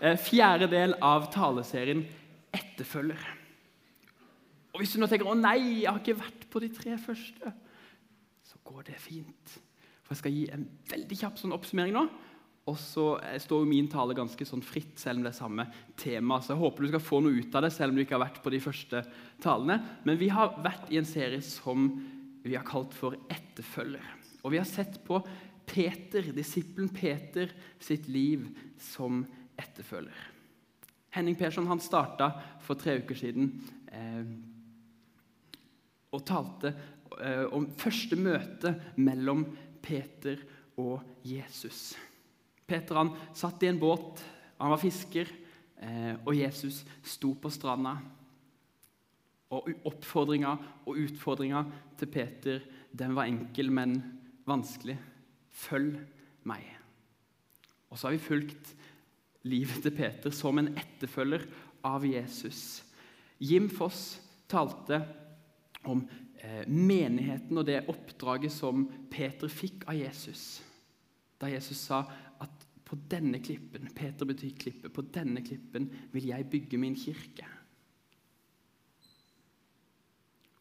eh, fjerde del av taleserien 'Etterfølger'. Og Hvis du nå tenker 'Å nei, jeg har ikke vært på de tre første', så går det fint. For Jeg skal gi en veldig kjapp sånn oppsummering nå. Og så eh, står jo min tale ganske sånn fritt, selv om det er samme tema. Så jeg håper du skal få noe ut av det, selv om du ikke har vært på de første talene. Men vi har vært i en serie som vi har kalt for 'Etterfølger'. Og vi har sett på Peter, disippelen Peter sitt liv som etterfølger. Henning Persson han starta for tre uker siden eh, og talte eh, om første møte mellom Peter og Jesus. Peter han satt i en båt, han var fisker, eh, og Jesus sto på stranda. Og Oppfordringa og utfordringa til Peter den var enkel, men vanskelig. Følg meg. Og så har vi fulgt livet til Peter som en etterfølger av Jesus. Jim Foss talte om eh, menigheten og det oppdraget som Peter fikk av Jesus. Da Jesus sa at på denne klippen Peter betyr klippe, på denne klippen vil jeg bygge min kirke.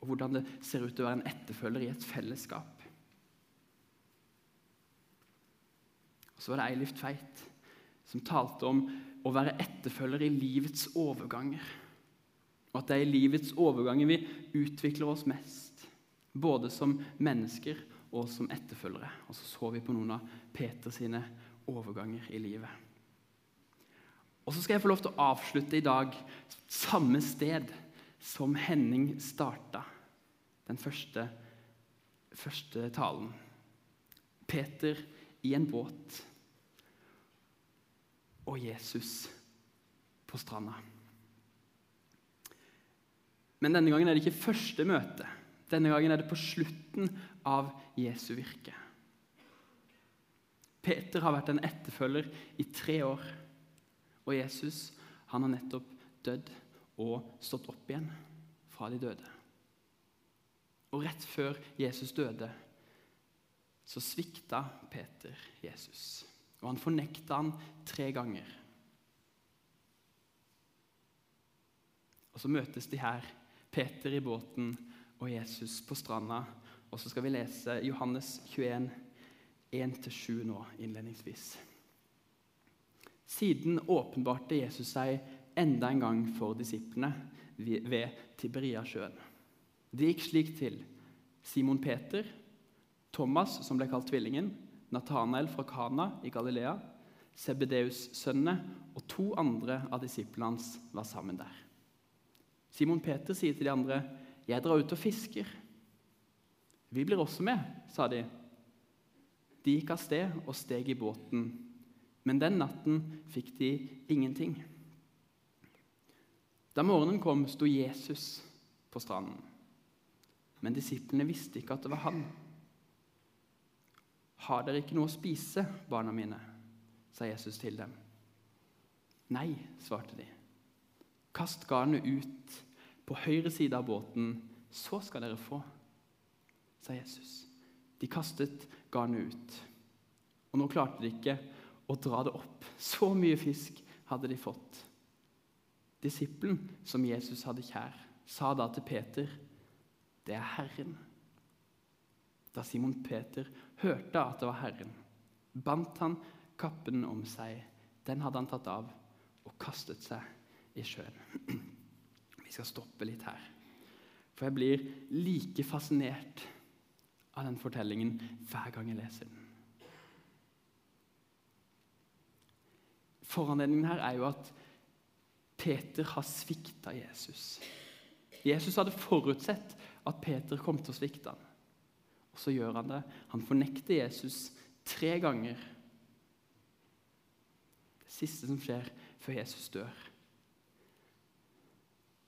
Og hvordan det ser ut til å være en etterfølger i et fellesskap. Og så var det Eilif Tveit som talte om å være etterfølger i livets overganger. Og at det er i livets overganger vi utvikler oss mest. Både som mennesker og som etterfølgere. Og så så vi på noen av Peters overganger i livet. Og så skal jeg få lov til å avslutte i dag samme sted som Henning starta den første, første talen. Peter i en båt og Jesus på stranda. Men denne gangen er det ikke første møte. Denne gangen er det på slutten av Jesu virke. Peter har vært en etterfølger i tre år, og Jesus han har nettopp dødd og stått opp igjen fra de døde. Og rett før Jesus døde, så svikta Peter Jesus. Og han fornekta han tre ganger. Og Så møtes de her, Peter i båten og Jesus på stranda. Og så skal vi lese Johannes 21, 1-7 nå innledningsvis. Siden åpenbarte Jesus seg enda en gang for disiplene ved Tiberiasjøen. Det gikk slik til Simon Peter Thomas, som ble kalt Tvillingen, Natanael fra Kana i Galilea, Sebedeus-sønnene og to andre av disiplene hans var sammen der. Simon Peter sier til de andre, 'Jeg drar ut og fisker.' 'Vi blir også med', sa de. De gikk av sted og steg i båten, men den natten fikk de ingenting. Da morgenen kom, sto Jesus på stranden, men disiplene visste ikke at det var han. 'Har dere ikke noe å spise, barna mine?' sa Jesus til dem. 'Nei', svarte de. 'Kast garnet ut på høyre side av båten, så skal dere få', sa Jesus. De kastet garnet ut, og nå klarte de ikke å dra det opp. Så mye fisk hadde de fått. Disippelen som Jesus hadde kjær, sa da til Peter, 'Det er Herren.' Da Simon Peter hørte at det var Herren, bandt han kappen om seg. Den hadde han tatt av og kastet seg i sjøen. Vi skal stoppe litt her, for jeg blir like fascinert av den fortellingen hver gang jeg leser den. Foranledningen her er jo at Peter har svikta Jesus. Jesus hadde forutsett at Peter kom til å svikte ham. Og så gjør han det. Han fornekter Jesus tre ganger. Det siste som skjer før Jesus dør.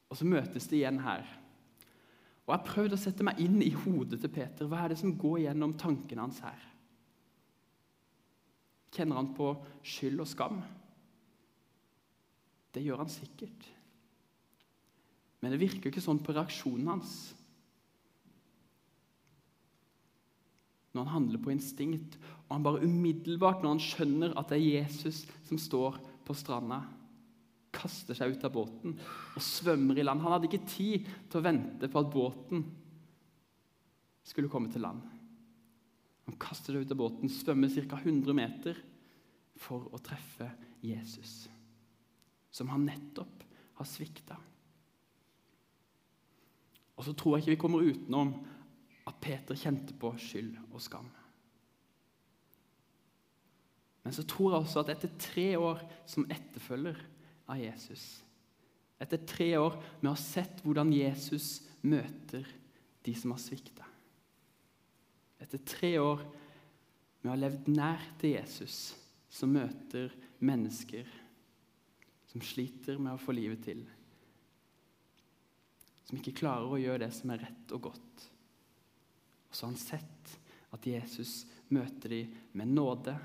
Og så møtes de igjen her. Og Jeg har prøvd å sette meg inn i hodet til Peter. Hva er det som går gjennom tankene hans her? Kjenner han på skyld og skam? Det gjør han sikkert. Men det virker ikke sånn på reaksjonen hans. Når han handler på instinkt, og han bare umiddelbart, når han skjønner at det er Jesus som står på stranda, kaster seg ut av båten og svømmer i land. Han hadde ikke tid til å vente på at båten skulle komme til land. Han kaster seg ut av båten, svømmer ca. 100 meter for å treffe Jesus, som han nettopp har svikta. Og så tror jeg ikke vi kommer utenom at Peter kjente på skyld og skam. Men så tror jeg også at etter tre år som etterfølger av Jesus, etter tre år med å ha sett hvordan Jesus møter de som har svikta, etter tre år med å ha levd nær til Jesus, som møter mennesker som sliter med å få livet til, som ikke klarer å gjøre det som er rett og godt. Og så har han sett at Jesus møter dem med nåde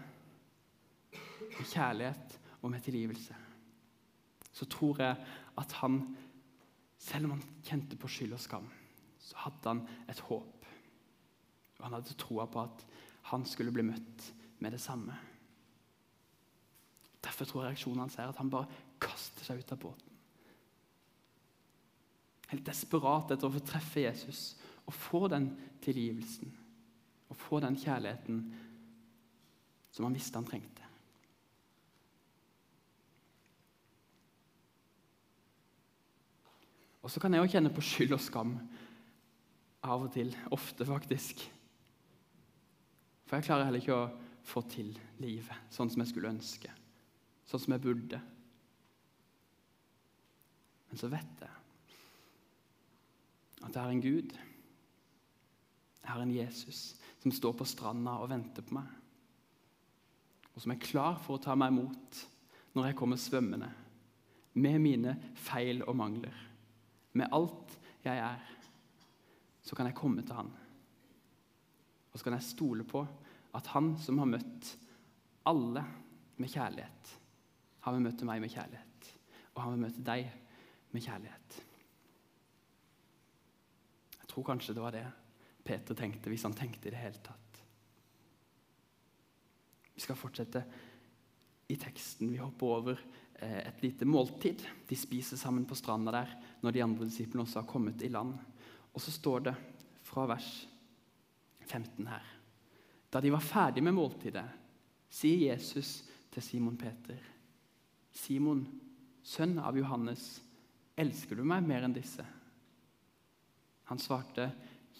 med kjærlighet og med tilgivelse, så tror jeg at han, selv om han kjente på skyld og skam, så hadde han et håp. Og han hadde troa på at han skulle bli møtt med det samme. Derfor tror jeg reaksjonen hans er at han bare kaster seg ut av båten. Helt desperat etter å få treffe Jesus og få den tilgivelsen og få den kjærligheten som han visste han trengte. Og så kan jeg jo kjenne på skyld og skam av og til. Ofte, faktisk. For jeg klarer heller ikke å få til livet sånn som jeg skulle ønske. Sånn som jeg burde. Men så vet jeg at det er en Gud, jeg har en Jesus, som står på stranda og venter på meg. Og som er klar for å ta meg imot når jeg kommer svømmende med mine feil og mangler. Med alt jeg er, så kan jeg komme til han. Og så kan jeg stole på at han som har møtt alle med kjærlighet, han vil møte meg med kjærlighet. Og han vil møte deg med kjærlighet. Jeg tror kanskje det var det Peter tenkte, hvis han tenkte i det hele tatt. Vi skal fortsette i teksten. Vi hopper over Eh, et lite måltid. De spiser sammen på stranda der når de andre disiplene også har kommet i land. Og så står det fra vers 15 her Da de var ferdig med måltidet, sier Jesus til Simon Peter.: Simon, sønn av Johannes, elsker du meg mer enn disse? Han svarte,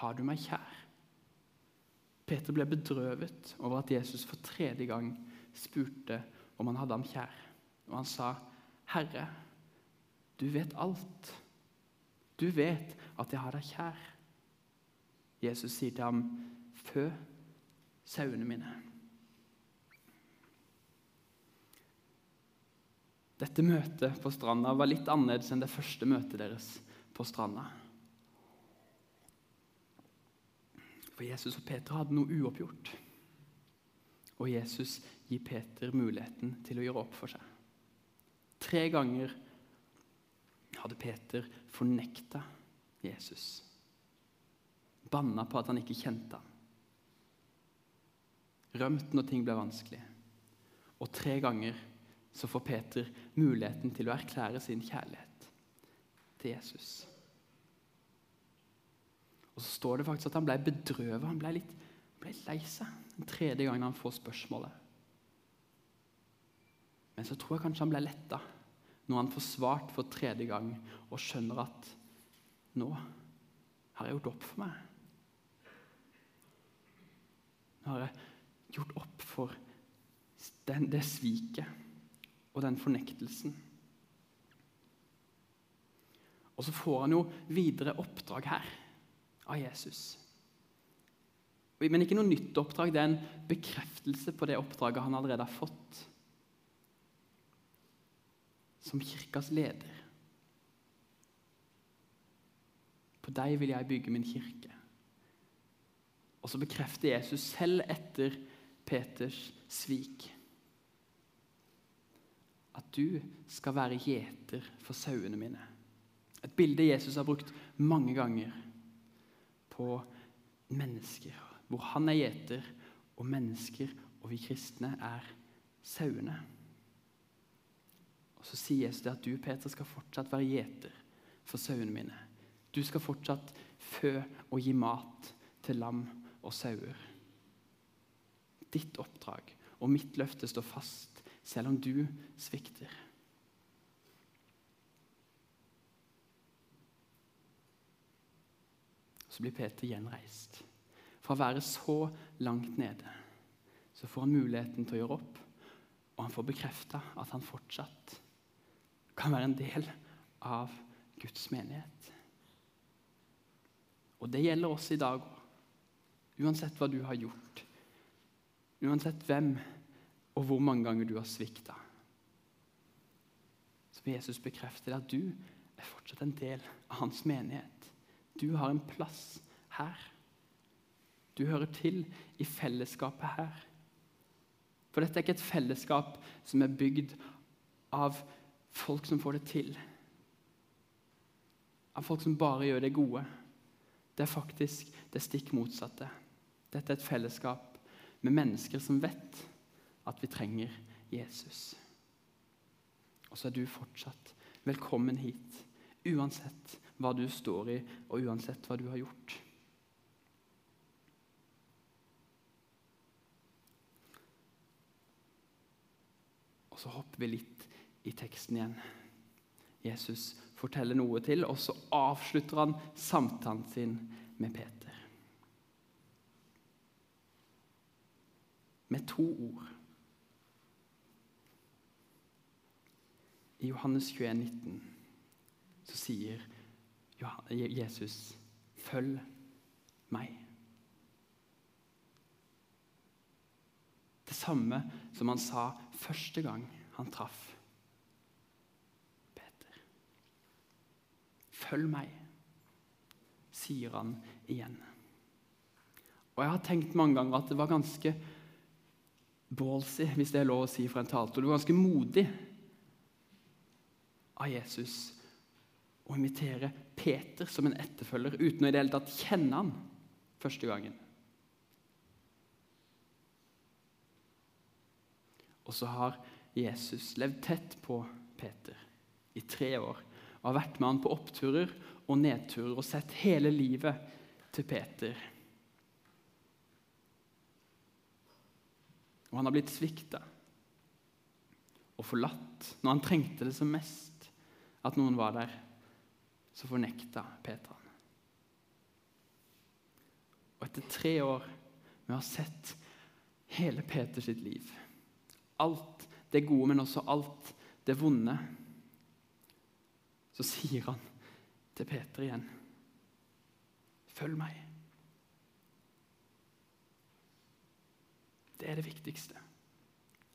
har du meg kjær?' Peter ble bedrøvet over at Jesus for tredje gang spurte om han hadde ham kjær. Og han sa, 'Herre, du vet alt. Du vet at jeg har deg kjær.' Jesus sier til ham, 'Fø sauene mine.' Dette møtet på stranda var litt annerledes enn det første møtet deres på stranda. For Jesus og Peter hadde noe uoppgjort. Og Jesus gir Peter muligheten til å gjøre opp for seg. Tre ganger hadde Peter fornekta Jesus. Banna på at han ikke kjente ham. Rømt når ting ble vanskelig. Og tre ganger så får Peter muligheten til å erklære sin kjærlighet til Jesus. Og så står det faktisk at han ble bedrøvet. Han ble litt, ble lei seg den tredje gangen han får spørsmålet. Men så tror jeg kanskje han ble letta når han får svart for tredje gang og skjønner at nå har jeg gjort opp for meg. Nå har jeg gjort opp for den, det sviket og den fornektelsen. Og så får han jo videre oppdrag her av Jesus. Men ikke noe nytt oppdrag, det er en bekreftelse på det oppdraget han allerede har fått. som kirkas leder. På deg vil jeg bygge min kirke. Og så bekrefter Jesus selv etter Peters svik at du skal være gjeter for sauene mine. Et bilde Jesus har brukt mange ganger på mennesker, hvor han er gjeter, og mennesker og vi kristne er sauene. Og Så sier Jesus det at du, Peter, skal fortsatt være gjeter for sauene mine. Du skal fortsatt fø og gi mat til lam og sauer. Ditt oppdrag og mitt løfte står fast, selv om du svikter. Så blir Peter gjenreist. Fra å være så langt nede, så får han muligheten til å gjøre opp, og han får bekrefta at han fortsatt kan være en del av Guds menighet. Og det gjelder oss i dag òg. Uansett hva du har gjort, uansett hvem og hvor mange ganger du har svikta, så vil Jesus bekrefte at du er fortsatt en del av hans menighet. Du har en plass her. Du hører til i fellesskapet her. For dette er ikke et fellesskap som er bygd av folk som får det til. Av folk som bare gjør det gode. Det er faktisk det stikk motsatte. Dette er et fellesskap med mennesker som vet at vi trenger Jesus. Og så er du fortsatt velkommen hit, uansett hva du står i, og uansett hva du har gjort. Og så hopper vi litt i teksten igjen. Jesus forteller noe til, og så avslutter han samtalen sin med Peter. Med to ord. I Johannes 21, 19, så sier Jesus 'følg meg'. Det samme som han sa første gang han traff Peter. 'Følg meg', sier han igjen. Og Jeg har tenkt mange ganger at det var ganske ballsy, hvis det er lov å si for en taler. Det var ganske modig av Jesus å invitere Peter som en etterfølger uten å i det hele tatt kjenne han første gangen. Og så har Jesus levd tett på Peter i tre år og har vært med han på oppturer og nedturer og sett hele livet til Peter. Og han har blitt svikta og forlatt når han trengte det som mest at noen var der, så fornekta Peter han. Og etter tre år med å ha sett hele Peters liv, alt det gode, men også alt det vonde, så sier han til Peter igjen Følg meg. Det er det viktigste.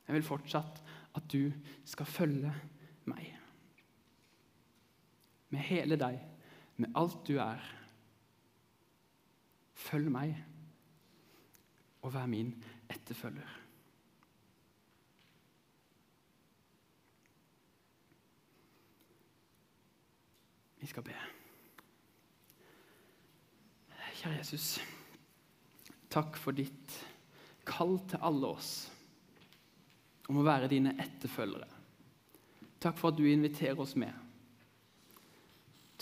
Jeg vil fortsatt at du skal følge meg med hele deg, med alt du er. Følg meg og vær min etterfølger. Vi skal be. Kjære Jesus, takk for ditt kall til alle oss om å være dine etterfølgere. Takk for at du inviterer oss med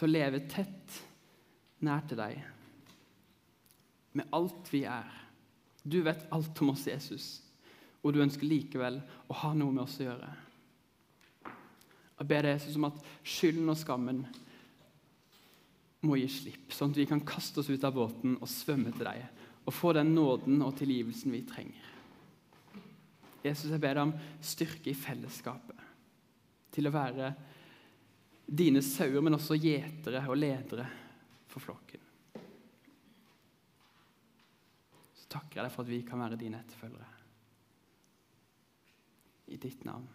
til å leve tett nær til deg med alt vi er. Du vet alt om oss, Jesus, og du ønsker likevel å ha noe med oss å gjøre. Jeg ber deg Jesus om at skylden og skammen må gi slipp, sånn at vi kan kaste oss ut av båten og svømme til deg og få den nåden og tilgivelsen vi trenger. Jesus, jeg ber deg om styrke i fellesskapet til å være dine sauer, men også gjetere og ledere for flokken. Så takker jeg deg for at vi kan være dine etterfølgere. I ditt navn.